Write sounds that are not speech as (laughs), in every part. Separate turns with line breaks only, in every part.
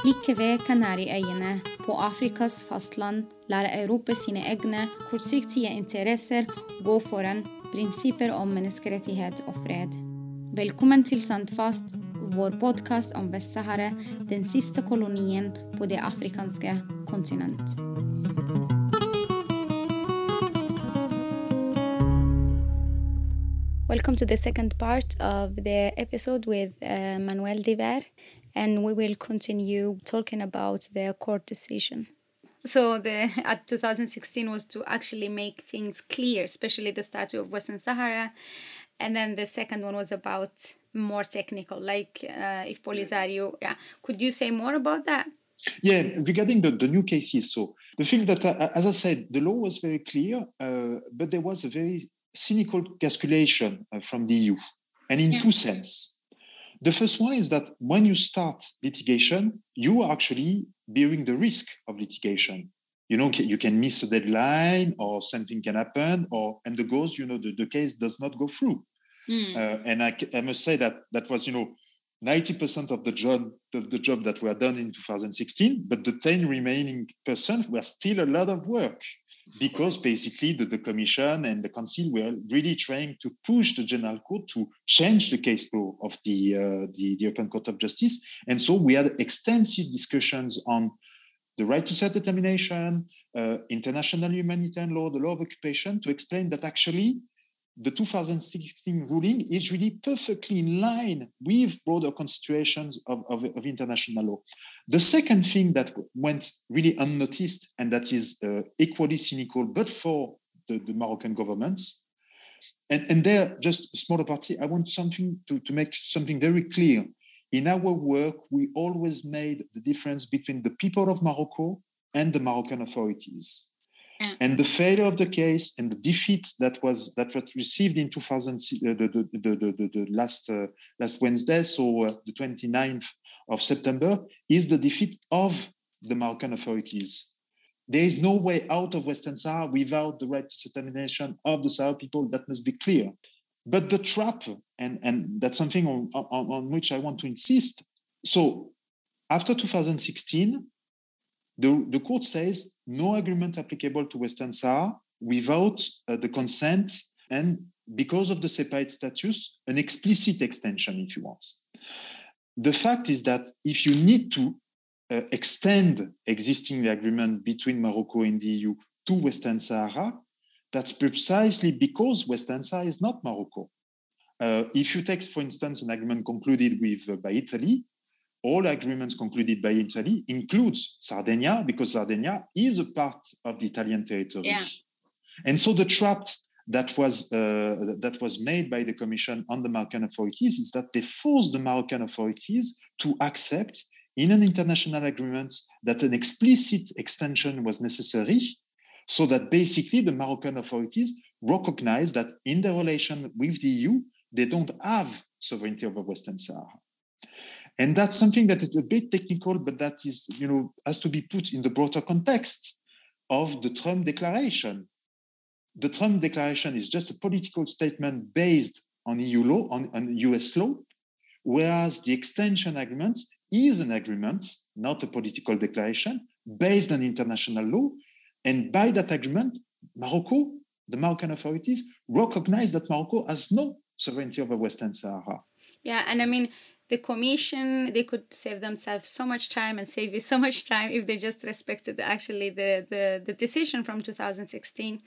Likevel ved Kanariøyene på Afrikas fastland lar Europa sine egne kortsiktige interesser gå foran prinsipper om menneskerettighet og fred. Velkommen til Sandfast, vår podkast om Vest-Sahara, den siste kolonien på det afrikanske kontinent. Welcome to the second part of the episode with uh, Manuel Diver. And we will continue talking about the court decision. So the at 2016 was to actually make things clear, especially the status of Western Sahara, and then the second one was about more technical, like uh, if Polisario. Yeah, could you say more about that?
Yeah, regarding the, the new cases. So the thing that, uh, as I said, the law was very clear, uh, but there was a very cynical calculation uh, from the EU, and in yeah. two sense. The first one is that when you start litigation, you are actually bearing the risk of litigation. You know, you can miss a deadline or something can happen, or and the goes, you know, the, the case does not go through. Mm. Uh, and I, I must say that that was, you know, 90% of the job of the job that were done in 2016, but the 10 remaining percent were still a lot of work because basically the, the, commission and the council were really trying to push the general court to change the case law of the, uh, the, the European Court of Justice. And so we had extensive discussions on the right to self-determination, uh, international humanitarian law, the law of occupation, to explain that actually the 2016 ruling is really perfectly in line with broader constitutions of, of, of, international law. The second thing that went really unnoticed and that is uh, equally cynical, but for the, the Moroccan governments, and, and there, just a smaller party, I want something to, to make something very clear. In our work, we always made the difference between the people of Morocco and the Moroccan authorities and the failure of the case and the defeat that was that was received in 2000 uh, the, the, the, the, last uh, last Wednesday, so uh, the 29th of September, is the defeat of the Moroccan authorities. There is no way out of Western Sahara without the right to determination of the Sahara people. That must be clear. But the trap, and, and that's something on, on, on which I want to insist. So after 2016, the, the court says no agreement applicable to Western Sahara without uh, the consent and because of the separate status, an explicit extension, if you want. The fact is that if you need to uh, extend existing agreement between Morocco and the EU to Western Sahara, that's precisely because Western Sahara is not Morocco. Uh, if you take, for instance, an agreement concluded with uh, by Italy, all agreements concluded by Italy includes Sardinia because Sardinia is a part of the Italian territory. Yeah. And so the trap that was uh, that was made by the Commission on the Moroccan authorities is that they forced the Moroccan authorities to accept in an international agreement that an explicit extension was necessary, so that basically the Moroccan authorities recognize that in their relation with the EU, they don't have sovereignty over Western Sahara. And that's something that is a bit technical, but that is, you know, has to be put in the broader context of the Trump declaration. The Trump declaration is just a political statement based on EU law, on, on US law, whereas the extension agreement is an agreement, not a political declaration, based on international law. And by that agreement, Morocco, the Moroccan authorities, recognize that Morocco has no sovereignty over Western Sahara.
Yeah, and I mean, the commission they could save themselves so much time and save you so much time if they just respected actually the, the, the decision from 2016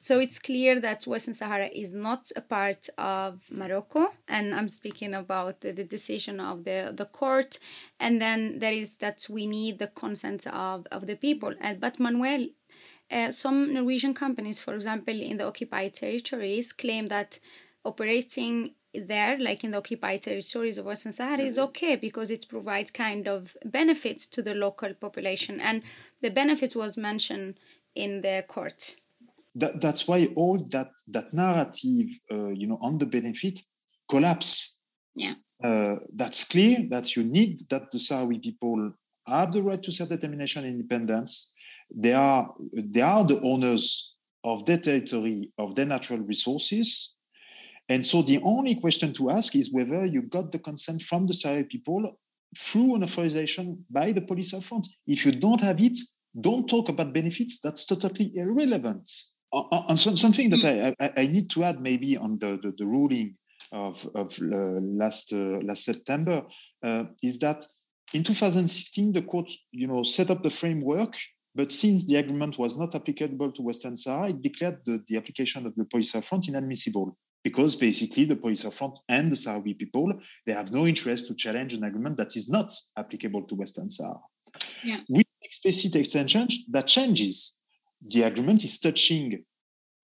so it's clear that western sahara is not a part of morocco and i'm speaking about the, the decision of the, the court. And then there is that we need the consent of, of the people. And but manuel uh, some norwegian companies for example in the occupied territories claim that operating there, like in the occupied territories of Western Sahara, is mm-hmm. okay because it provides kind of benefits to the local population, and the benefit was mentioned in the court.
That, that's why all that that narrative, uh, you know, on the benefit collapse.
Yeah.
Uh, that's clear that you need that the Sahrawi people have the right to self-determination and independence. They are they are the owners of their territory, of their natural resources, and so the only question to ask is whether you got the consent from the Sahrawi people through an authorization by the Polisario Front. If you don't have it, don't talk about benefits. That's totally irrelevant. On, something that mm. I, I, need to add maybe on the, the, the ruling of, of uh, last uh, last September uh, is that in 2016 the court you know set up the framework but since the agreement was not applicable to Western Sahara, it declared the, the application of the Polisario Front inadmissible because basically the Polisario Front and the Sahrawi people they have no interest to challenge an agreement that is not applicable to Western Sahara. Yeah. With explicit extension, that changes. The agreement is touching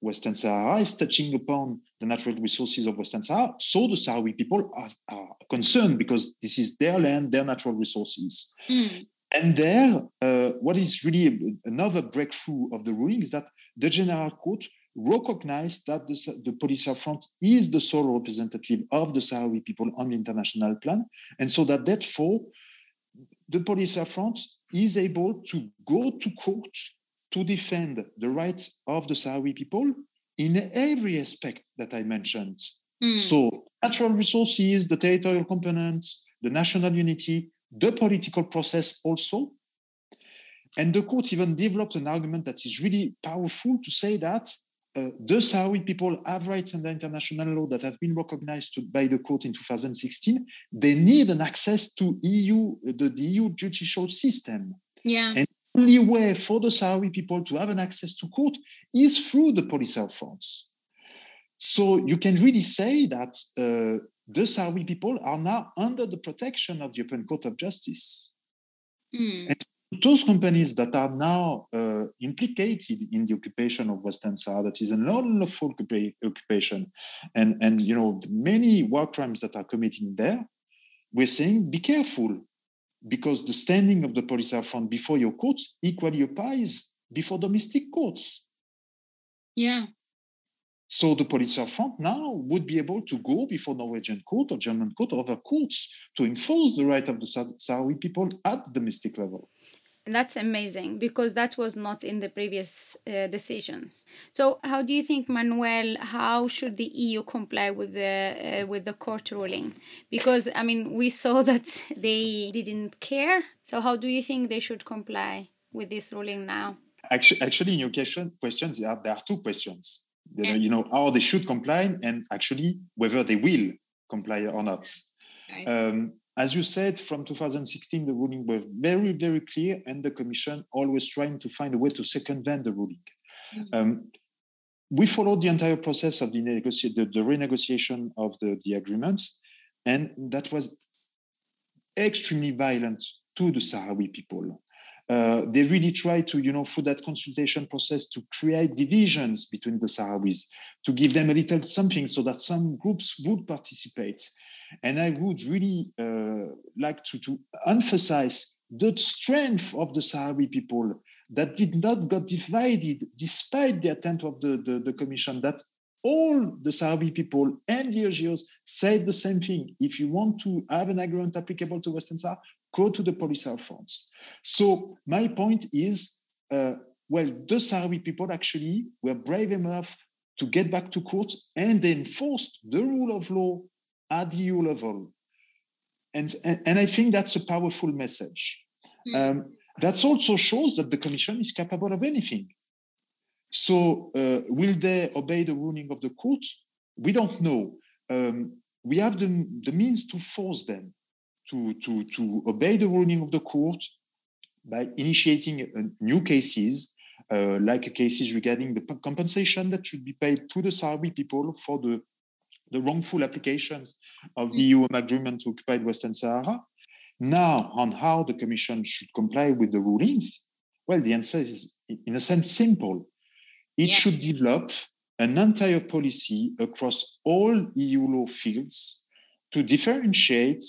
Western Sahara, is touching upon the natural resources of Western Sahara. So the Sahrawi people are, are concerned because this is their land, their natural resources. Mm. And there, uh, what is really another breakthrough of the ruling is that the General Court recognized that the, the Polisario Front is the sole representative of the Sahrawi people on the international plan. And so that therefore, the Polisario Front is able to go to court to defend the rights of the Sahrawi people in every aspect that I mentioned. Mm. So, natural resources, the territorial components, the national unity, the political process also. And the court even developed an argument that is really powerful to say that uh, the Sahrawi people have rights under international law that have been recognized to, by the court in 2016. They need an access to EU, the, the EU judicial system.
Yeah.
And the only way for the Sahrawi people to have an access to court is through the Polisario Fronts. So you can really say that uh, the Sahrawi people are now under the protection of the European Court of Justice. Mm. And those companies that are now uh, implicated in the occupation of Western Sahara, that is an unlawful occupation, and, and you know many war crimes that are committing there, we're saying be careful, because the standing of the Polisario Front before your courts equally applies before domestic courts.
Yeah.
So the Polisario Front now would be able to go before Norwegian court or German court or other courts to enforce the right of the Sahrawi people at the domestic level.
That's amazing because that was not in the previous uh, decisions. So, how do you think, Manuel? How should the EU comply with the uh, with the court ruling? Because I mean, we saw (laughs) that they didn't care. So, how do you think they should comply with this ruling now?
Actually, actually, in your question, questions there are, there are two questions. Yeah. You know how they should comply, and actually whether they will comply or not. Right. Um, as you said, from 2016, the ruling was very, very clear, and the Commission always trying to find a way to circumvent the ruling. Mm-hmm. Um, we followed the entire process of the, negoci- the, the renegotiation of the, the agreements, and that was extremely violent to the Sahrawi people. Uh, they really tried to, you know, through that consultation process to create divisions between the Sahrawis, to give them a little something so that some groups would participate. And I would really uh, like to, to emphasize the strength of the Sahrawi people that did not got divided despite the attempt of the, the, the commission that all the Sahrawi people and the NGOs said the same thing. If you want to have an agreement applicable to Western Sahara, go to the Polisario Fronts. So my point is, uh, well, the Sahrawi people actually were brave enough to get back to court and they enforced the rule of law at the EU level. And, and, I think that's a powerful message. Mm. Um, that also shows that the Commission is capable of anything. So, uh, will they obey the ruling of the court? We don't know. Um, we have the, the means to force them to, to, to obey the ruling of the court by initiating uh, new cases, uh, like cases regarding the compensation that should be paid to the Sahrawi people for the the wrongful applications of the mm. EU agreement to occupied Western Sahara. Now, on how the Commission should comply with the rulings, well, the answer is, in a sense, simple. It yeah. should develop an entire policy across all EU law fields to differentiate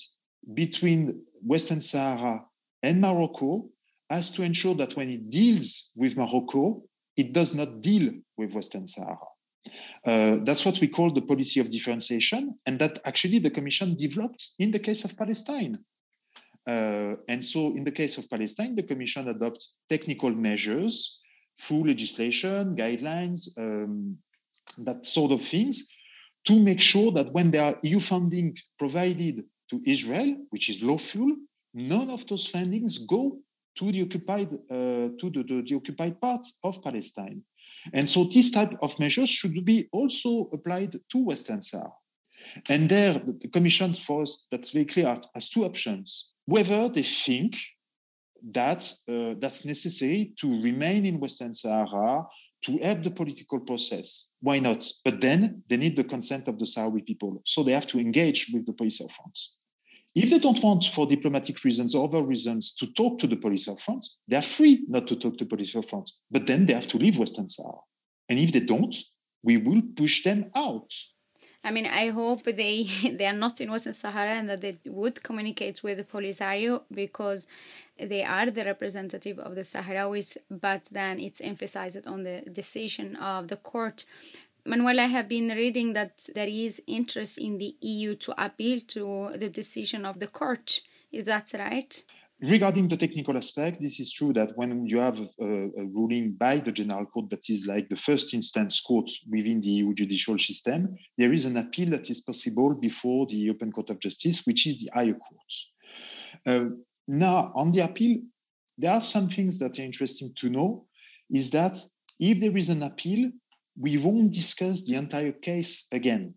between Western Sahara and Morocco as to ensure that when it deals with Morocco, it does not deal with Western Sahara. Uh, that's what we call the policy of differentiation, and that actually the Commission developed in the case of Palestine. Uh, and so, in the case of Palestine, the Commission adopts technical measures through legislation, guidelines, um, that sort of things, to make sure that when there are EU funding provided to Israel, which is lawful, none of those fundings go to the occupied uh, to the, the, the, occupied parts of Palestine. And so this type of measures should be also applied to Western Sahara. And there, the commissions for us, that's very clear, has two options. Whether they think that uh, that's necessary to remain in Western Sahara to help the political process. Why not? But then they need the consent of the Sahrawi people. So they have to engage with the Polisario Front. If they don't want, for diplomatic reasons or other reasons, to talk to the police Polisario Front, they are free not to talk to the Polisario Front. But then they have to leave Western Sahara. And if they don't, we will push them out.
I mean, I hope they (laughs) they are not in Western Sahara and that they would communicate with the Polisario because they are the representative of the Sahrawis, but then it's emphasized on the decision of the court. Manuel, I have been reading that there is interest in the EU to appeal to the decision of the court. Is that right?
Regarding the technical aspect, this is true that when you have a, a, ruling by the General Court that is like the first instance court within the EU judicial system, there is an appeal that is possible before the European Court of Justice, which is the higher court. Uh, now, on the appeal, there are some things that are interesting to know is that if there is an appeal, we won't discuss the entire case again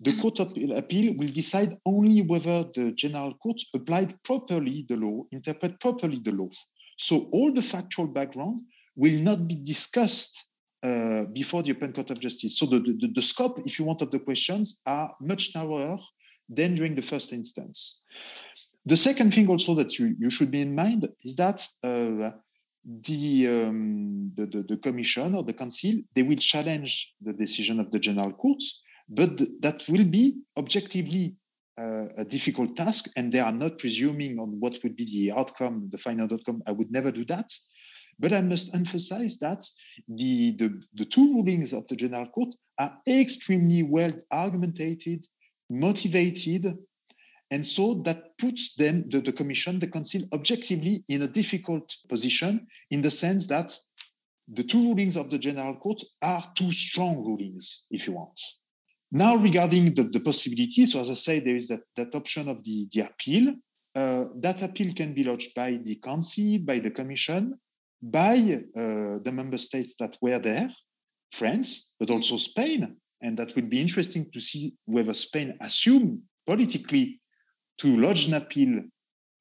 the Court of Appeal will decide only whether the General Court applied properly the law, interpret properly the law. So all the factual background will not be discussed uh, before the Open Court of Justice. So the, the, the, scope, if you want, of the questions are much narrower than during the first instance. The second thing also that you, you should be in mind is that uh, the, um, the, the, the, Commission or the Council, they will challenge the decision of the General Courts but that will be objectively uh, a difficult task, and they are not presuming on what would be the outcome, the final outcome. I would never do that. But I must emphasize that the, the, the two rulings of the General Court are extremely well argumentated, motivated, and so that puts them, the, the Commission, the Council, objectively in a difficult position in the sense that the two rulings of the General Court are two strong rulings, if you want. Now, regarding the, the possibility, so as I say, there is that, that option of the, the appeal. Uh, that appeal can be lodged by the Council, by the Commission, by uh, the member states that were there, France, but also Spain. And that will be interesting to see whether Spain assume politically to lodge an appeal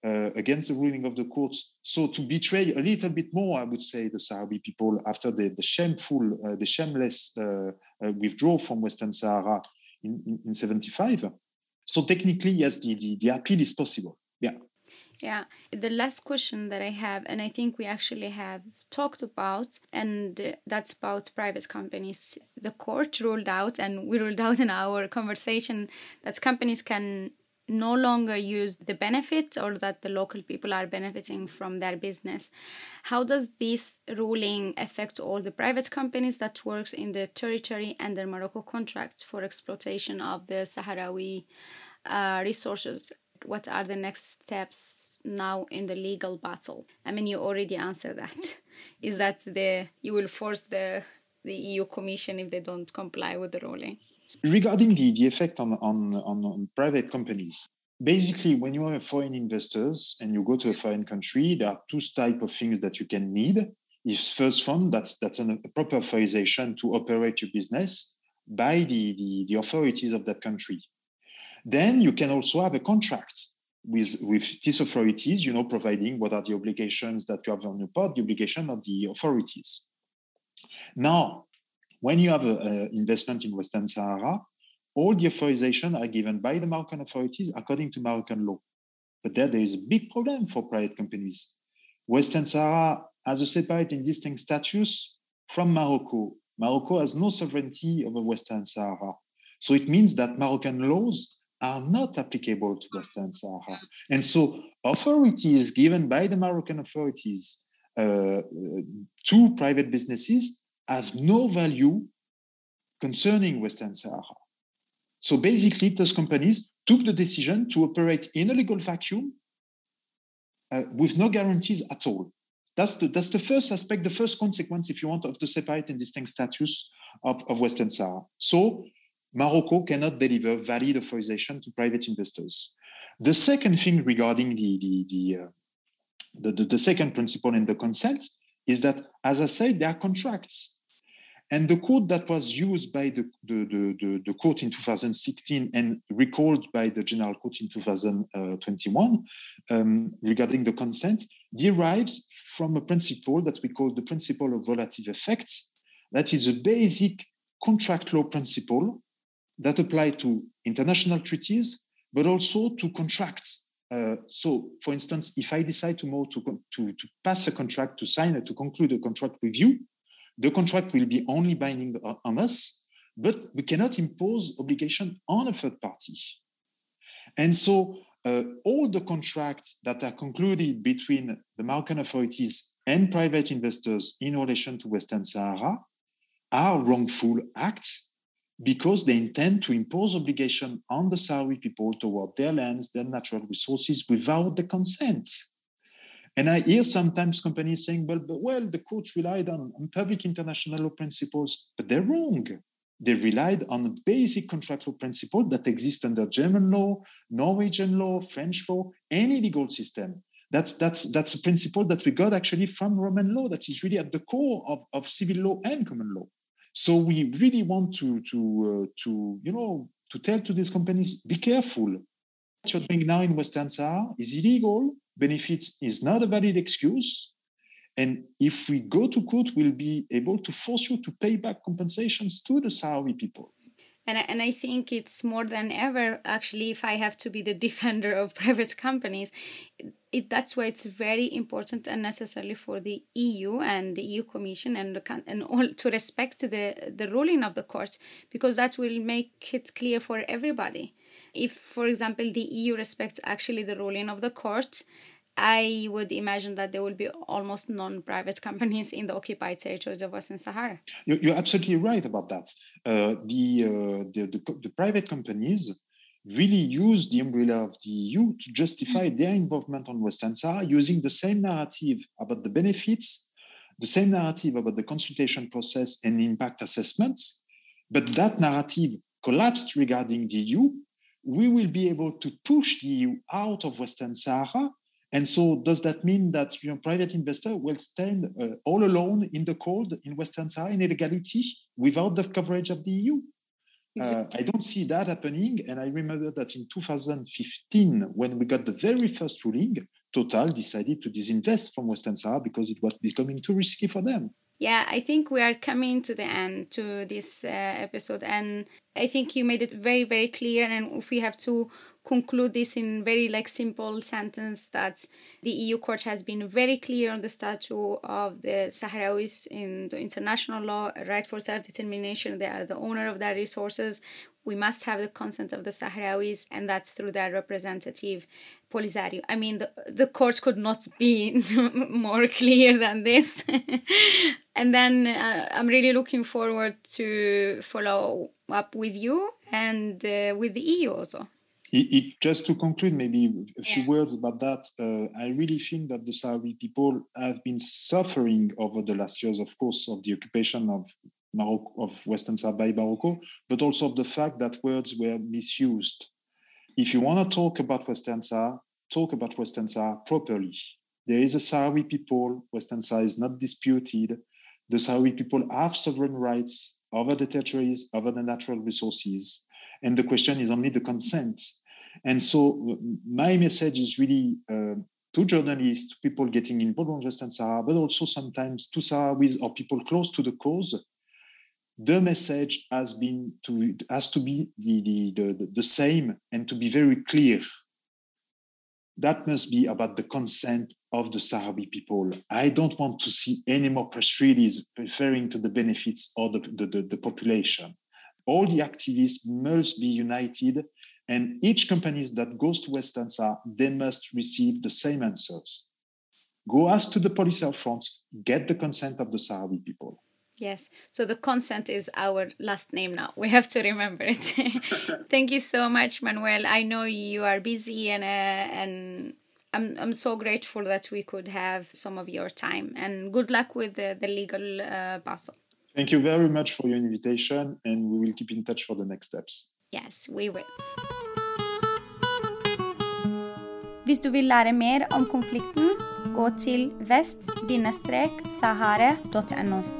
uh, against the ruling of the court. So to betray a little bit more, I would say, the Sahrawi people after the, the shameful, uh, the shameless uh, uh withdrawal from Western Sahara in, in, in, 75. So technically, yes, the, the, the appeal is possible. Yeah.
Yeah, the last question that I have, and I think we actually have talked about, and that's about private companies. The court ruled out, and we ruled out in our conversation, that companies can no longer use the benefit or that the local people are benefiting from their business. How does this ruling affect all the private companies that works in the territory the morocco contracts for exploitation of the sahrawi uh, resources? What are the next steps now in the legal battle? I mean you already answered that. (laughs) Is that the you will force the the eu commission if they don't comply with the ruling.
Regarding the, the effect on, on, on, on private companies, basically when you are foreign investors and you go to a foreign country there are two type of things that you can need. Is first one that's that's an, a proper authorization to operate your business by the, the, the authorities of that country. Then you can also have a contract with with these authorities you know providing what are the obligations that you have on your part the obligation of the authorities now when you have an investment in Western Sahara, all the authorization are given by the Moroccan authorities according to Moroccan law. But there, there is a big problem for private companies. Western Sahara has a separate and distinct status from Morocco. Morocco has no sovereignty over Western Sahara. So it means that Moroccan laws are not applicable to Western Sahara. And so authorities given by the Moroccan authorities uh, to private businesses have no value concerning Western Sahara. So basically, those companies took the decision to operate in a legal vacuum uh, with no guarantees at all. That's the, that's the first aspect, the first consequence, if you want, of the separate and distinct status of, of Western Sahara. So Morocco cannot deliver valid authorization to private investors. The second thing regarding the the the, uh, the, the, the second principle in the consent is that, as I said, there are contracts. And the code that was used by the, the, the, the, court in 2016 and recalled by the General Court in 2021 um, regarding the consent derives from a principle that we call the principle of relative effects. That is a basic contract law principle that apply to international treaties, but also to contracts. Uh, so, for instance, if I decide tomorrow to, to, to pass a contract, to sign it, to conclude a contract with you, the contract will be only binding on us, but we cannot impose obligation on a third party. And so uh, all the contracts that are concluded between the Moroccan authorities and private investors in relation to Western Sahara are wrongful acts because they intend to impose obligation on the Sahrawi people toward their lands, their natural resources without the consent. And I hear sometimes companies saying, well, but, well, the courts relied on, on public international law principles, but they're wrong. They relied on a basic contractual principle that exists under German law, Norwegian law, French law, any legal system. That's, that's, that's a principle that we got actually from Roman law that is really at the core of, of civil law and common law. So we really want to, to, uh, to, you know, to tell to these companies, be careful. What you're doing now in Western Sahara is illegal benefits is not a valid excuse. And if we go to court, we'll be able to force you to pay back compensations to the Sahrawi people.
And, and I think it's more than ever, actually, if I have to be the (laughs) defender of private companies, it, that's why it's very important and necessary for the EU and the EU Commission and and all to respect the the ruling of the court because that will make it clear for everybody. If, for example, the EU respects actually the ruling of the court, I would imagine that there will be almost non-private (laughs) companies in the occupied territories of Western Sahara.
You're absolutely right about that. Uh, the, uh, the, the, the, private companies really use the umbrella of the EU to justify mm-hmm. their involvement on Western Sahara using the same narrative about the benefits, the same narrative about the consultation process and impact assessments. But that narrative collapsed regarding the EU. We will be able to push the EU out of Western Sahara and so, does that mean that you know, private investor will stand uh, all alone in the cold in Western Sahara in illegality without the coverage of the EU? Exactly. Uh, I don't see that happening. And I remember that in 2015, when we got the very first ruling, Total decided to disinvest from Western Sahara because it was becoming too risky for them
yeah i think we are coming to the end to this uh, episode and i think you made it very very clear and if we have to conclude this in very like simple sentence that the eu court has been very clear on the status of the sahrawis in the international law right for self-determination they are the owner of their resources we must have the consent of the Sahrawis, and that's through their representative Polisario. I mean, the, the court could not be (laughs) more clear than this. (laughs) and then uh, I'm really looking forward to follow up with you and uh, with the EU also.
If, just to conclude, maybe a few yeah. words about that. Uh, I really think that the Sahrawi people have been suffering over the last years, of course, of the occupation of Morocco, of Western Sahara by Morocco, but also of the fact that words were misused. If you want to talk about Western Sahara, talk about Western Sahara properly. There is a Sahrawi people, Western Sahara is not disputed. The Sahrawi people have sovereign rights over the territories, over the natural resources. And the question is only the consent. And so my message is really uh, to journalists, to people getting involved in Western Sahara, but also sometimes to Sahrawis or people close to the cause the message has been to has to be the, the, the, the same and to be very clear that must be about the consent of the Sahrawi people. I don't want to see any more press releases referring to the benefits of the, the, the, the, population. All the activists must be united, and each company that goes to Western Sahara, they must receive the same answers. Go ask to the Polisario Front, get the consent of the Sahrawi people.
Yes. So the consent is our last name now. We have to remember it. (laughs) Thank you so much, Manuel. I know you are busy and uh, and I'm I'm so grateful that we could have some of your time and good luck with the, the legal uh, puzzle.
Thank you very much for your invitation and we will keep in touch for the next steps.
Yes, we will. Hvis du vil lære mer om konflikten, gå til vest-sahara.no.